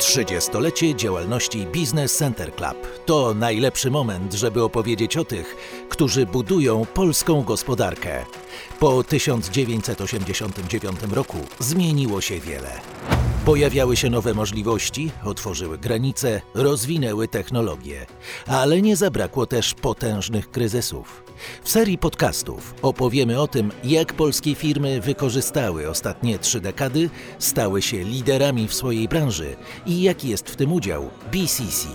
30-lecie działalności Business Center Club to najlepszy moment, żeby opowiedzieć o tych, którzy budują polską gospodarkę. Po 1989 roku zmieniło się wiele. Pojawiały się nowe możliwości, otworzyły granice, rozwinęły technologie, ale nie zabrakło też potężnych kryzysów. W serii podcastów opowiemy o tym, jak polskie firmy wykorzystały ostatnie trzy dekady, stały się liderami w swojej branży i jaki jest w tym udział BCC.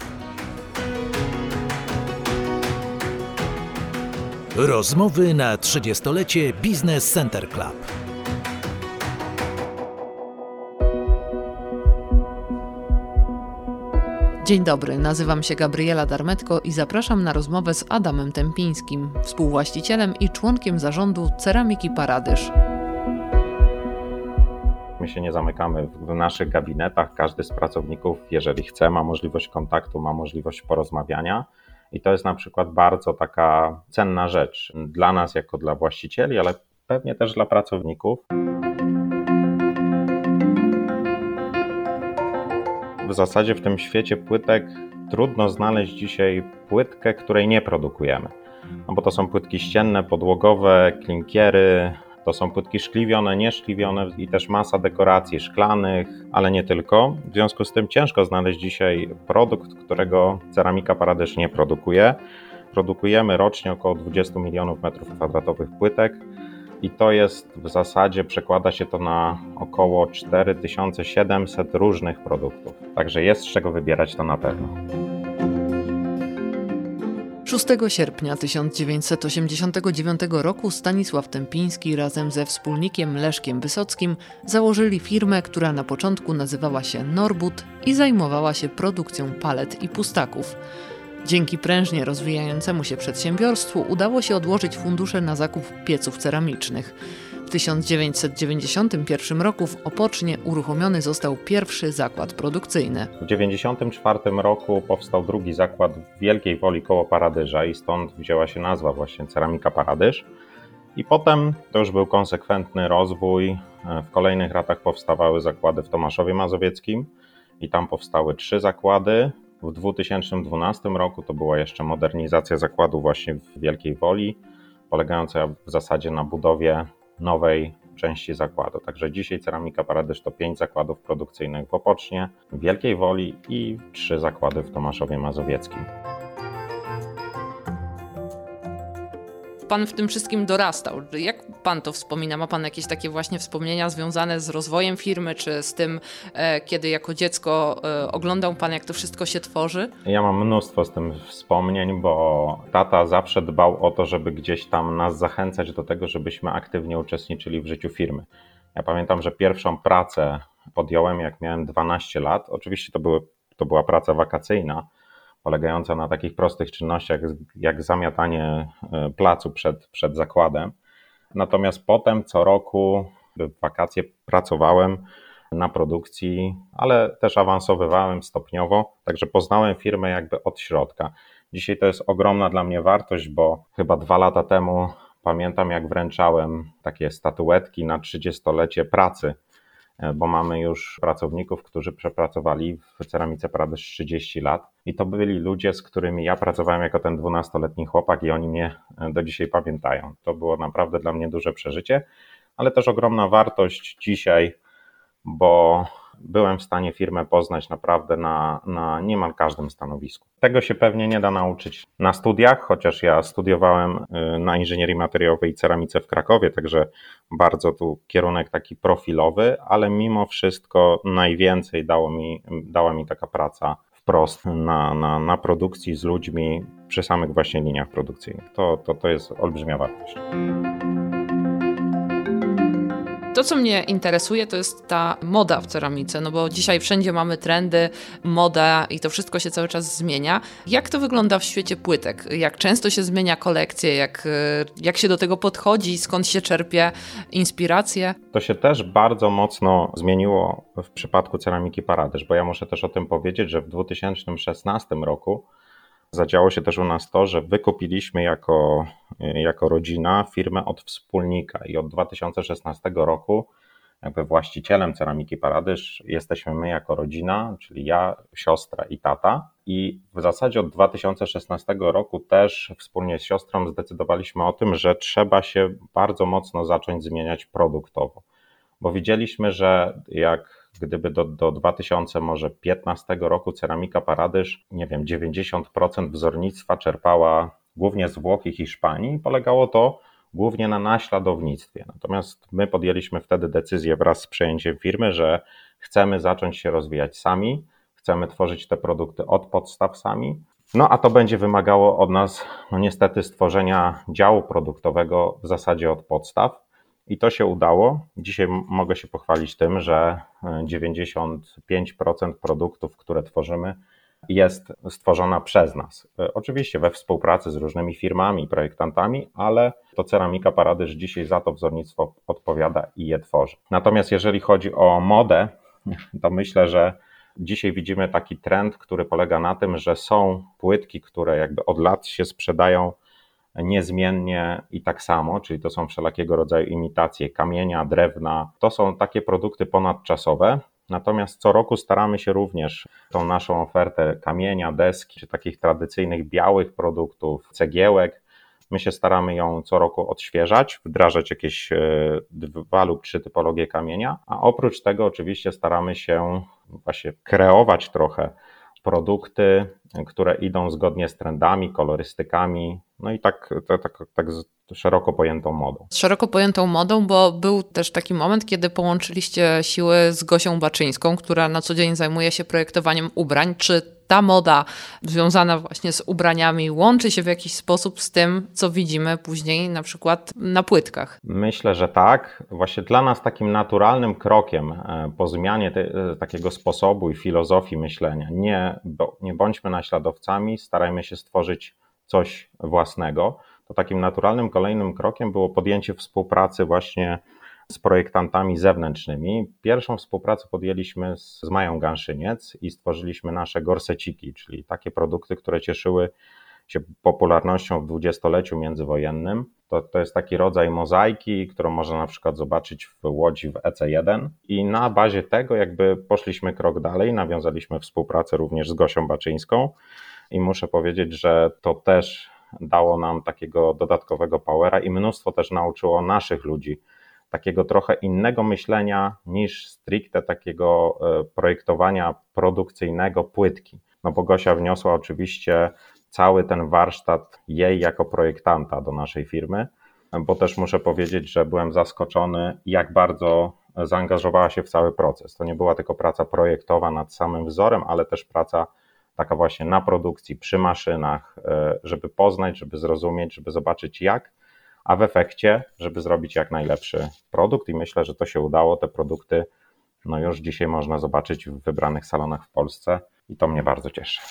Rozmowy na 30-lecie Business Center Club. Dzień dobry, nazywam się Gabriela Darmetko i zapraszam na rozmowę z Adamem Tempińskim, współwłaścicielem i członkiem zarządu Ceramiki Paradyż. My się nie zamykamy w naszych gabinetach. Każdy z pracowników, jeżeli chce, ma możliwość kontaktu, ma możliwość porozmawiania. I to jest na przykład bardzo taka cenna rzecz dla nas, jako dla właścicieli, ale pewnie też dla pracowników. Zasadzie w tym świecie płytek trudno znaleźć dzisiaj płytkę, której nie produkujemy. No bo to są płytki ścienne, podłogowe, klinkiery, to są płytki szkliwione, nieszkliwione i też masa dekoracji szklanych, ale nie tylko. W związku z tym ciężko znaleźć dzisiaj produkt, którego ceramika Paradyż nie produkuje. Produkujemy rocznie około 20 milionów metrów kwadratowych płytek i to jest w zasadzie, przekłada się to na około 4700 różnych produktów. Także jest z czego wybierać to na pewno. 6 sierpnia 1989 roku Stanisław Tempiński razem ze wspólnikiem Leszkiem Wysockim założyli firmę, która na początku nazywała się Norbut i zajmowała się produkcją palet i pustaków. Dzięki prężnie rozwijającemu się przedsiębiorstwu udało się odłożyć fundusze na zakup pieców ceramicznych. W 1991 roku w Opocznie uruchomiony został pierwszy zakład produkcyjny. W 1994 roku powstał drugi zakład w Wielkiej Woli koło Paradyża i stąd wzięła się nazwa właśnie Ceramika Paradyż. I potem to już był konsekwentny rozwój. W kolejnych latach powstawały zakłady w Tomaszowie Mazowieckim i tam powstały trzy zakłady. W 2012 roku to była jeszcze modernizacja zakładu właśnie w Wielkiej Woli, polegająca w zasadzie na budowie nowej części zakładu. Także dzisiaj Ceramika Paradyż to pięć zakładów produkcyjnych w Opocznie, w Wielkiej Woli i trzy zakłady w Tomaszowie Mazowieckim. Pan w tym wszystkim dorastał. Jak pan to wspomina? Ma pan jakieś takie właśnie wspomnienia związane z rozwojem firmy, czy z tym, e, kiedy jako dziecko e, oglądał pan, jak to wszystko się tworzy? Ja mam mnóstwo z tym wspomnień, bo tata zawsze dbał o to, żeby gdzieś tam nas zachęcać do tego, żebyśmy aktywnie uczestniczyli w życiu firmy. Ja pamiętam, że pierwszą pracę podjąłem, jak miałem 12 lat. Oczywiście to, były, to była praca wakacyjna polegająca na takich prostych czynnościach jak zamiatanie e, placu przed, przed zakładem. Natomiast potem co roku w wakacje pracowałem na produkcji, ale też awansowywałem stopniowo, także poznałem firmę jakby od środka. Dzisiaj to jest ogromna dla mnie wartość, bo chyba dwa lata temu pamiętam, jak wręczałem takie statuetki na 30-lecie pracy bo mamy już pracowników, którzy przepracowali w ceramice Pradysz 30 lat. I to byli ludzie, z którymi ja pracowałem jako ten 12-letni chłopak i oni mnie e, do dzisiaj pamiętają. To było naprawdę dla mnie duże przeżycie, ale też ogromna wartość dzisiaj, bo byłem w stanie firmę poznać naprawdę na, na niemal każdym stanowisku. Tego się pewnie nie da nauczyć na studiach, chociaż ja studiowałem y, na inżynierii materiałowej i ceramice w Krakowie, także bardzo tu kierunek taki profilowy, ale mimo wszystko najwięcej dało mi, dała mi taka praca wprost na, na, na produkcji z ludźmi przy samych właśnie liniach produkcyjnych. To, to, to jest olbrzymia wartość. To, co mnie interesuje, to jest ta moda w ceramice, no bo dzisiaj wszędzie mamy trendy, moda i to wszystko się cały czas zmienia. Jak to wygląda w świecie płytek? Jak często się zmienia kolekcje? Jak, jak się do tego podchodzi? Skąd się czerpie inspiracje? To się też bardzo mocno zmieniło w przypadku ceramiki Paradyż, bo ja muszę też o tym powiedzieć, że w 2016 roku Zadziało się też u nas to, że wykupiliśmy jako, jako rodzina firmę od wspólnika i od 2016 roku jakby właścicielem ceramiki Paradyż jesteśmy my jako rodzina, czyli ja, siostra i tata. I w zasadzie od 2016 roku też wspólnie z siostrą zdecydowaliśmy o tym, że trzeba się bardzo mocno zacząć zmieniać produktowo. Bo widzieliśmy, że jak gdyby do, do 2015 roku ceramika Paradyż, nie wiem, 90% wzornictwa czerpała głównie z Włoch i Hiszpanii. Polegało to głównie na naśladownictwie. Natomiast my podjęliśmy wtedy decyzję wraz z przejęciem firmy, że chcemy zacząć się rozwijać sami, chcemy tworzyć te produkty od podstaw sami. No a to będzie wymagało od nas, no niestety, stworzenia działu produktowego w zasadzie od podstaw. I to się udało. Dzisiaj mogę się pochwalić tym, że 95% produktów, które tworzymy, jest stworzona przez nas. E, oczywiście we współpracy z różnymi firmami, projektantami, ale to Ceramika Paradyż dzisiaj za to wzornictwo odpowiada i je tworzy. Natomiast jeżeli chodzi o modę, to myślę, że dzisiaj widzimy taki trend, który polega na tym, że są płytki, które jakby od lat się sprzedają niezmiennie i tak samo, czyli to są wszelakiego rodzaju imitacje kamienia, drewna. To są takie produkty ponadczasowe, Natomiast co roku staramy się również tą naszą ofertę kamienia, deski, czy takich tradycyjnych białych produktów, cegiełek, my się staramy ją co roku odświeżać, wdrażać jakieś e, dwa lub trzy typologie kamienia, a oprócz tego oczywiście staramy się właśnie kreować trochę produkty, które idą zgodnie z trendami, kolorystykami, no i tak, tak, tak, tak szeroko pojętą modą. Z szeroko pojętą modą, bo był też taki moment, kiedy połączyliście siły z Gosią Baczyńską, która na co dzień zajmuje się projektowaniem ubrań. Czy ta moda związana właśnie z ubraniami łączy się w jakiś sposób z tym, co widzimy później na przykład na płytkach? Myślę, że tak. Właśnie dla nas takim naturalnym krokiem e, po zmianie te, e, takiego sposobu i filozofii myślenia, nie, bo, nie bądźmy naśladowcami, starajmy się stworzyć coś własnego, to takim naturalnym kolejnym krokiem było podjęcie współpracy właśnie z projektantami zewnętrznymi. Pierwszą współpracę podjęliśmy z, z Mają Ganszyniec i stworzyliśmy nasze gorseciki, czyli takie produkty, które cieszyły się popularnością w dwudziestoleciu międzywojennym. To, to jest taki rodzaj mozaiki, którą można na przykład zobaczyć w Łodzi w EC1 i na bazie tego jakby poszliśmy krok dalej, nawiązaliśmy współpracę również z Gosią Baczyńską i muszę powiedzieć, że to też dało nam takiego dodatkowego powera i mnóstwo też nauczyło naszych ludzi takiego trochę innego myślenia niż stricte takiego e, projektowania produkcyjnego płytki. No bo Gosia wniosła oczywiście cały ten warsztat jej jako projektanta do naszej firmy, bo też muszę powiedzieć, że byłem zaskoczony, jak bardzo zaangażowała się w cały proces. To nie była tylko praca projektowa nad samym wzorem, ale też praca taka właśnie na produkcji, przy maszynach, e, żeby poznać, żeby zrozumieć, żeby zobaczyć jak, a w efekcie, żeby zrobić jak najlepszy produkt i myślę, że to się udało. Te produkty no już dzisiaj można zobaczyć w wybranych salonach w Polsce i to mnie bardzo cieszy.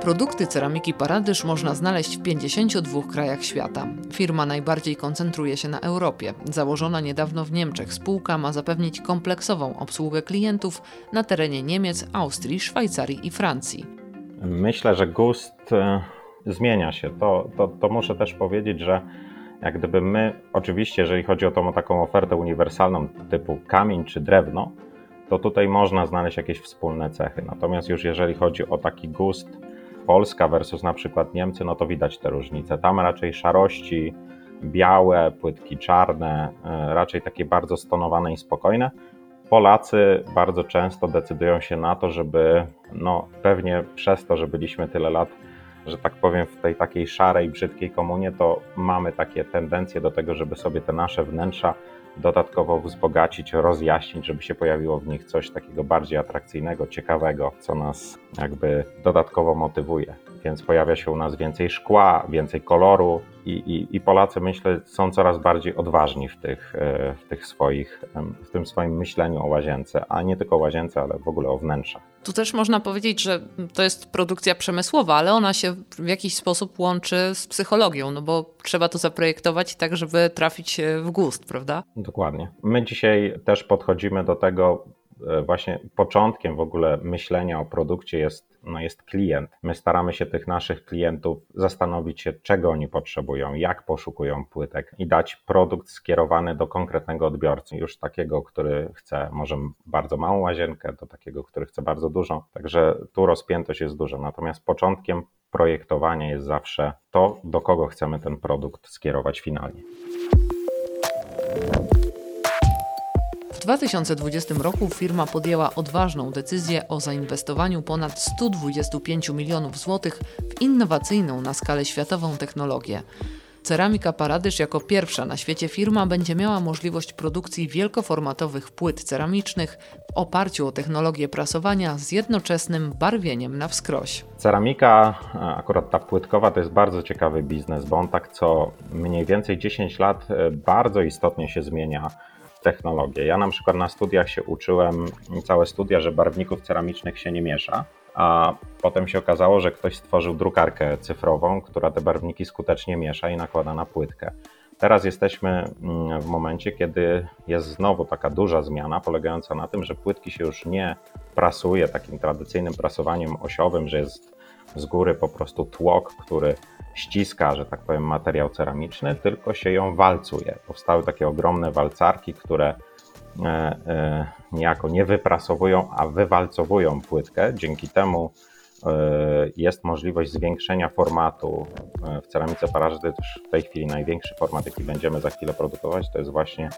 Produkty ceramiki Paradyż można znaleźć w 52 krajach świata. Firma najbardziej koncentruje się na Europie. Założona niedawno w Niemczech spółka ma zapewnić kompleksową obsługę klientów na terenie Niemiec, Austrii, Szwajcarii i Francji. Myślę, że gust e, zmienia się. To, to, to muszę też powiedzieć, że jak gdyby my, oczywiście, jeżeli chodzi o tą taką ofertę uniwersalną typu kamień czy drewno, to tutaj można znaleźć jakieś wspólne cechy. Natomiast już jeżeli chodzi o taki gust Polska versus na przykład Niemcy, no to widać te różnice. Tam raczej szarości, białe, płytki czarne, e, raczej takie bardzo stonowane i spokojne. Polacy bardzo często decydują się na to, żeby, no pewnie przez to, że byliśmy tyle lat, że tak powiem, w tej takiej szarej, brzydkiej komunie, to mamy takie tendencje do tego, żeby sobie te nasze wnętrza dodatkowo wzbogacić, rozjaśnić, żeby się pojawiło w nich coś takiego bardziej atrakcyjnego, ciekawego, co nas jakby dodatkowo motywuje. Więc pojawia się u nas więcej szkła, więcej koloru i, i, i Polacy, myślę, są coraz bardziej odważni w, tych, e, w, tych swoich, w tym swoim myśleniu o łazience, a nie tylko o łazience, ale w ogóle o wnętrzach. Tu też można powiedzieć, że to jest produkcja przemysłowa, ale ona się w jakiś sposób łączy z psychologią, no bo trzeba to zaprojektować tak, żeby trafić w gust, prawda? Dokładnie. My dzisiaj też podchodzimy do tego e, właśnie początkiem w ogóle myślenia o produkcie jest, no jest klient. My staramy się tych naszych klientów zastanowić się, czego oni potrzebują, jak poszukują płytek i dać produkt skierowany do konkretnego odbiorcy, już takiego, który chce może bardzo małą łazienkę, do takiego, który chce bardzo dużą. Także tu rozpiętość jest duża. Natomiast początkiem projektowania jest zawsze to, do kogo chcemy ten produkt skierować finalnie. W 2020 roku firma podjęła odważną decyzję o zainwestowaniu ponad 125 milionów złotych w innowacyjną na skalę światową technologię. Ceramika Paradyż jako pierwsza na świecie firma będzie miała możliwość produkcji wielkoformatowych płyt ceramicznych w oparciu o technologię prasowania z jednoczesnym barwieniem na wskroś. Ceramika, akurat ta płytkowa, to jest bardzo ciekawy biznes, bo on tak co mniej więcej 10 lat e, bardzo istotnie się zmienia technologię. Ja na przykład na studiach się uczyłem, całe studia, że barwników ceramicznych się nie miesza, a potem się okazało, że ktoś stworzył drukarkę cyfrową, która te barwniki skutecznie miesza i nakłada na płytkę. Teraz jesteśmy mm, w momencie, kiedy jest znowu taka duża zmiana, polegająca na tym, że płytki się już nie prasuje takim tradycyjnym prasowaniem osiowym, że jest z góry po prostu tłok, który ściska, że tak powiem, materiał ceramiczny, tylko się ją walcuje. Powstały takie ogromne walcarki, które e, e, niejako nie wyprasowują, a wywalcowują płytkę. Dzięki temu e, jest możliwość zwiększenia formatu w ceramice paraży. To już w tej chwili największy format, jaki będziemy za chwilę produkować, to jest właśnie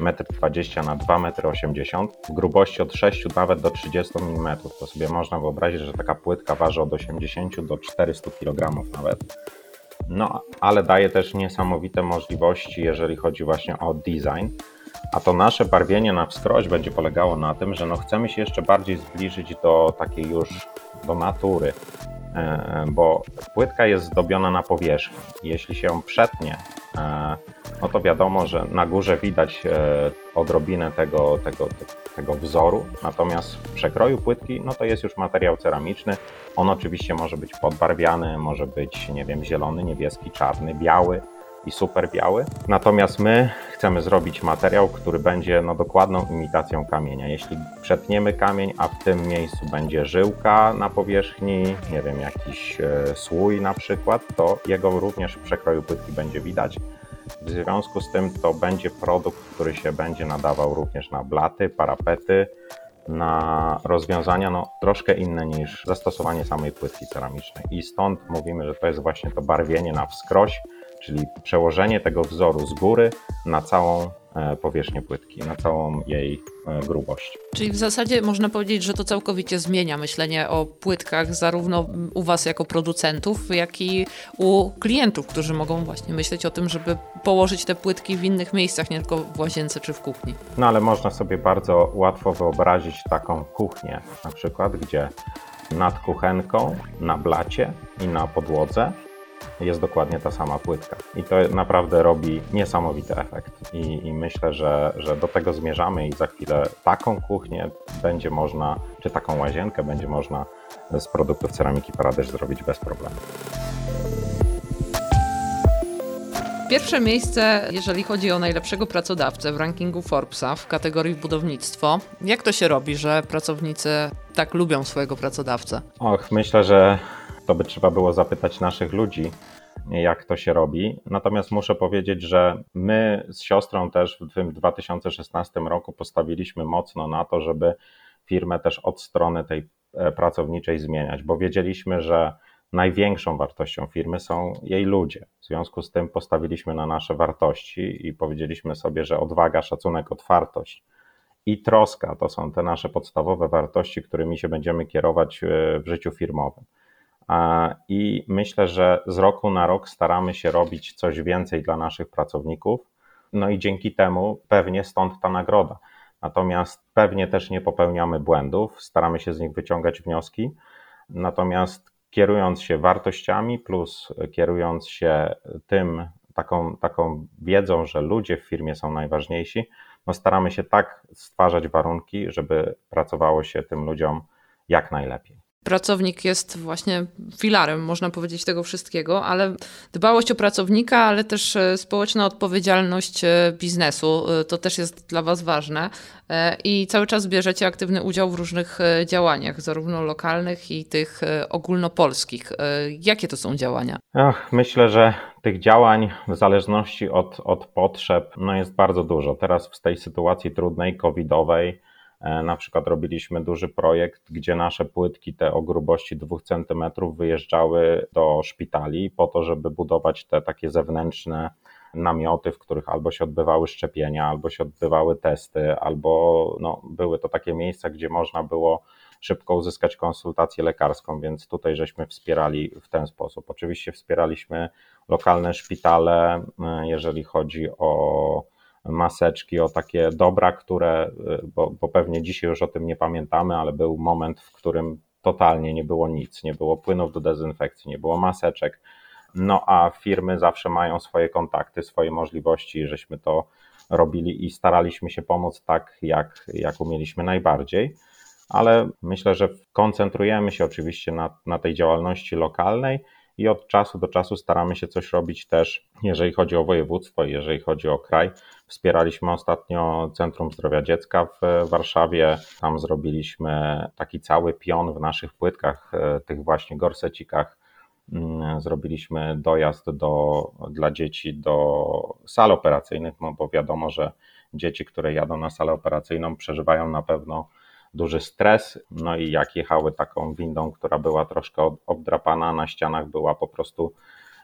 1,20 m na 2,80 m, w grubości od 6 nawet do 30 mm. To sobie można wyobrazić, że taka płytka waży od 80 do 400 kg nawet. No, ale daje też niesamowite możliwości, jeżeli chodzi właśnie o design. A to nasze barwienie na wskroś będzie polegało na tym, że no chcemy się jeszcze bardziej zbliżyć do takiej już do natury, e, bo płytka jest zdobiona na powierzchni. Jeśli się ją przetnie, e, no to wiadomo, że na górze widać e, odrobinę tego, tego, tego wzoru, natomiast w przekroju płytki, no to jest już materiał ceramiczny. On oczywiście może być podbarwiany, może być, nie wiem, zielony, niebieski, czarny, biały i super biały. Natomiast my chcemy zrobić materiał, który będzie no, dokładną imitacją kamienia. Jeśli przetniemy kamień, a w tym miejscu będzie żyłka na powierzchni, nie wiem, jakiś e, słój na przykład, to jego również w przekroju płytki będzie widać. W związku z tym to będzie produkt, który się będzie nadawał również na blaty, parapety, na rozwiązania no, troszkę inne niż zastosowanie samej płytki ceramicznej. I stąd mówimy, że to jest właśnie to barwienie na wskroś, czyli przełożenie tego wzoru z góry na całą powierzchnię płytki, na całą jej e, grubość. Czyli w zasadzie można powiedzieć, że to całkowicie zmienia myślenie o płytkach zarówno u Was jako producentów, jak i u klientów, którzy mogą właśnie myśleć o tym, żeby położyć te płytki w innych miejscach, nie tylko w łazience czy w kuchni. No ale można sobie bardzo łatwo wyobrazić taką kuchnię, na przykład, gdzie nad kuchenką, na blacie i na podłodze jest dokładnie ta sama płytka. I to naprawdę robi niesamowity efekt. I, i myślę, że, że do tego zmierzamy i za chwilę taką kuchnię będzie można, czy taką łazienkę będzie można z produktów ceramiki Paradyż zrobić bez problemu. Pierwsze miejsce, jeżeli chodzi o najlepszego pracodawcę w rankingu Forbesa w kategorii budownictwo. Jak to się robi, że pracownicy tak lubią swojego pracodawcę? Och, myślę, że to by trzeba było zapytać naszych ludzi, jak to się robi. Natomiast muszę powiedzieć, że my z siostrą też w tym 2016 roku postawiliśmy mocno na to, żeby firmę też od strony tej e, pracowniczej zmieniać, bo wiedzieliśmy, że największą wartością firmy są jej ludzie. W związku z tym postawiliśmy na nasze wartości i powiedzieliśmy sobie, że odwaga, szacunek, otwartość i troska to są te nasze podstawowe wartości, którymi się będziemy kierować e, w życiu firmowym. I myślę, że z roku na rok staramy się robić coś więcej dla naszych pracowników. No i dzięki temu pewnie stąd ta nagroda. Natomiast pewnie też nie popełniamy błędów, staramy się z nich wyciągać wnioski. Natomiast kierując się wartościami, plus kierując się tym, taką, taką wiedzą, że ludzie w firmie są najważniejsi, no staramy się tak stwarzać warunki, żeby pracowało się tym ludziom jak najlepiej. Pracownik jest właśnie filarem, można powiedzieć, tego wszystkiego, ale dbałość o pracownika, ale też e, społeczna odpowiedzialność e, biznesu, e, to też jest dla Was ważne. I cały czas bierzecie aktywny udział w różnych działaniach, zarówno lokalnych i tych ogólnopolskich. Jakie to są działania? Ach, myślę, że tych działań w zależności od, od potrzeb no jest bardzo dużo. Teraz w tej sytuacji trudnej, covidowej, na przykład robiliśmy duży projekt, gdzie nasze płytki te o grubości 2 cm wyjeżdżały do szpitali po to, żeby budować te takie zewnętrzne namioty, w których albo się odbywały szczepienia, albo się odbywały testy, albo no, były to takie miejsca, gdzie można było szybko uzyskać konsultację lekarską, więc tutaj żeśmy wspierali w ten sposób. Oczywiście wspieraliśmy lokalne szpitale, e, jeżeli chodzi o maseczki, o takie dobra, które, y, bo, bo pewnie dzisiaj już o tym nie pamiętamy, ale był moment, w którym totalnie nie było nic, nie było płynów do dezynfekcji, nie było maseczek. No a firmy zawsze mają swoje kontakty, swoje możliwości, żeśmy to robili i staraliśmy się pomóc tak, jak, jak umieliśmy najbardziej. Ale myślę, że koncentrujemy się oczywiście na, na tej działalności lokalnej i od czasu do czasu staramy się coś robić też, jeżeli chodzi o województwo, jeżeli chodzi o kraj. Wspieraliśmy ostatnio Centrum Zdrowia Dziecka w Warszawie. Tam zrobiliśmy taki cały pion w naszych płytkach, e, tych właśnie gorsecikach. Mm, zrobiliśmy dojazd do, dla dzieci do sal operacyjnych, no bo wiadomo, że dzieci, które jadą na salę operacyjną, przeżywają na pewno duży stres. No i jak jechały taką windą, która była troszkę obdrapana, na ścianach była po prostu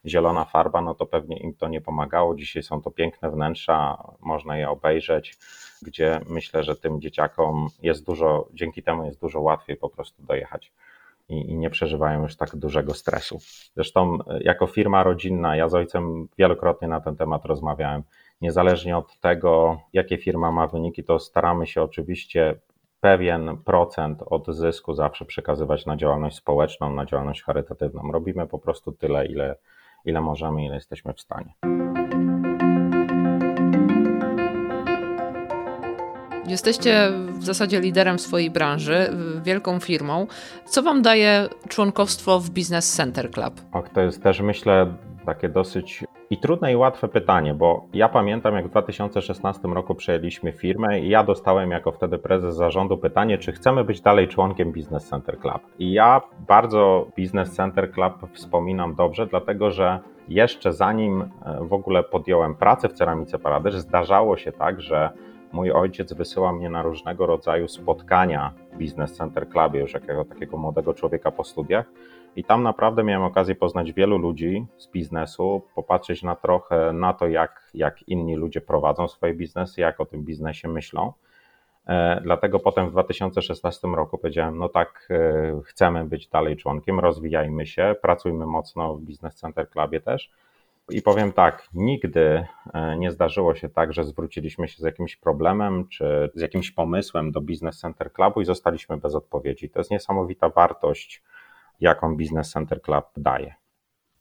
zielona farba, no to pewnie im to nie pomagało. Dzisiaj są to piękne wnętrza, można je obejrzeć, gdzie myślę, że tym dzieciakom jest dużo, dzięki temu jest dużo łatwiej po prostu dojechać. I, nie przeżywają już tak dużego stresu. Zresztą, e, jako firma rodzinna, ja z ojcem wielokrotnie na ten temat rozmawiałem. Niezależnie od tego, jakie firma ma wyniki, to staramy się oczywiście pewien procent od zysku zawsze przekazywać na działalność społeczną, na działalność charytatywną. Robimy po prostu tyle, ile, ile możemy, ile jesteśmy w stanie. Jesteście w zasadzie liderem swojej branży, wielką firmą. Co Wam daje członkostwo w Business Center Club? Och, to jest też, myślę, takie dosyć i trudne i łatwe pytanie, bo ja pamiętam, jak w 2016 roku przejęliśmy firmę i ja dostałem jako wtedy prezes zarządu pytanie, czy chcemy być dalej członkiem Business Center Club. I ja bardzo Business Center Club wspominam dobrze, dlatego że jeszcze zanim e, w ogóle podjąłem pracę w Ceramice Paradyż, zdarzało się tak, że mój ojciec wysyła mnie na różnego rodzaju spotkania Business Center Clubie, już jakiego takiego młodego człowieka po studiach. I tam naprawdę miałem okazję poznać wielu ludzi z biznesu, popatrzeć na trochę na to, jak, jak inni ludzie prowadzą swoje biznesy, jak o tym biznesie myślą. E, dlatego potem w 2016 roku powiedziałem: No tak, e, chcemy być dalej członkiem, rozwijajmy się, pracujmy mocno w Business Center Clubie też. I powiem tak, nigdy e, nie zdarzyło się tak, że zwróciliśmy się z jakimś problemem czy z jakimś pomysłem do Business Center Clubu i zostaliśmy bez odpowiedzi. To jest niesamowita wartość jaką Business Center Club daje.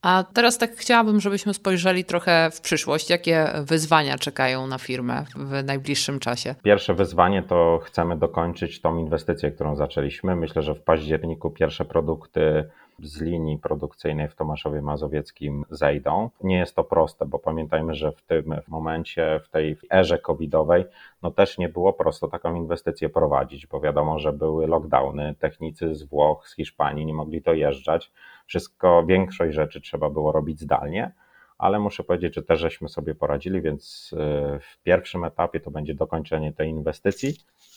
A teraz tak chciałabym, żebyśmy spojrzeli trochę w przyszłość. Jakie wyzwania czekają na firmę w najbliższym czasie? Pierwsze wyzwanie to chcemy dokończyć tą inwestycję, którą zaczęliśmy. Myślę, że w październiku pierwsze produkty z linii produkcyjnej w Tomaszowie Mazowieckim zejdą. Nie jest to proste, bo pamiętajmy, że w tym momencie, w tej erze covidowej, no też nie było prosto taką inwestycję prowadzić, bo wiadomo, że były lockdowny, technicy z Włoch, z Hiszpanii nie mogli dojeżdżać. Wszystko, większość rzeczy trzeba było robić zdalnie ale muszę powiedzieć, że też żeśmy sobie poradzili, więc y, w pierwszym etapie to będzie dokończenie tej inwestycji.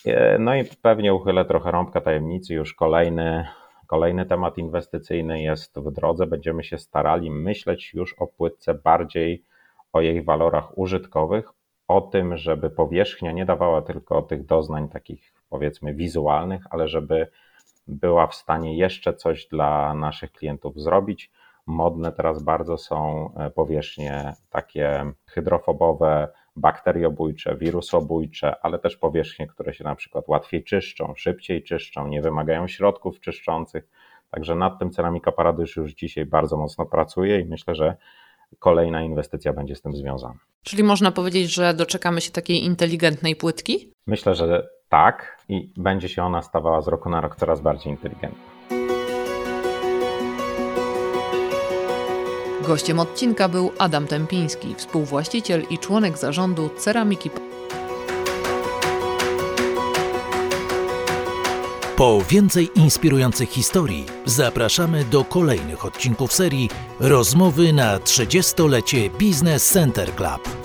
Y, no i pewnie uchylę trochę rąbka tajemnicy, już kolejny Kolejny temat inwestycyjny jest w drodze. Będziemy się starali myśleć już o płytce bardziej o jej walorach użytkowych, o tym, żeby powierzchnia nie dawała tylko tych doznań takich powiedzmy wizualnych, ale żeby była w stanie jeszcze coś dla naszych klientów zrobić. Modne teraz bardzo są e, powierzchnie takie hydrofobowe, bakteriobójcze, wirusobójcze, ale też powierzchnie, które się na przykład łatwiej czyszczą, szybciej czyszczą, nie wymagają środków czyszczących. Także nad tym Ceramika Paradyż już dzisiaj bardzo mocno pracuje i myślę, że kolejna inwestycja będzie z tym związana. Czyli można powiedzieć, że doczekamy się takiej inteligentnej płytki? Myślę, że tak i będzie się ona stawała z roku na rok coraz bardziej inteligentna. Gościem odcinka był Adam Tempiński, współwłaściciel i członek zarządu Ceramiki Po więcej inspirujących historii zapraszamy do kolejnych odcinków serii Rozmowy na 30-lecie Business Center Club.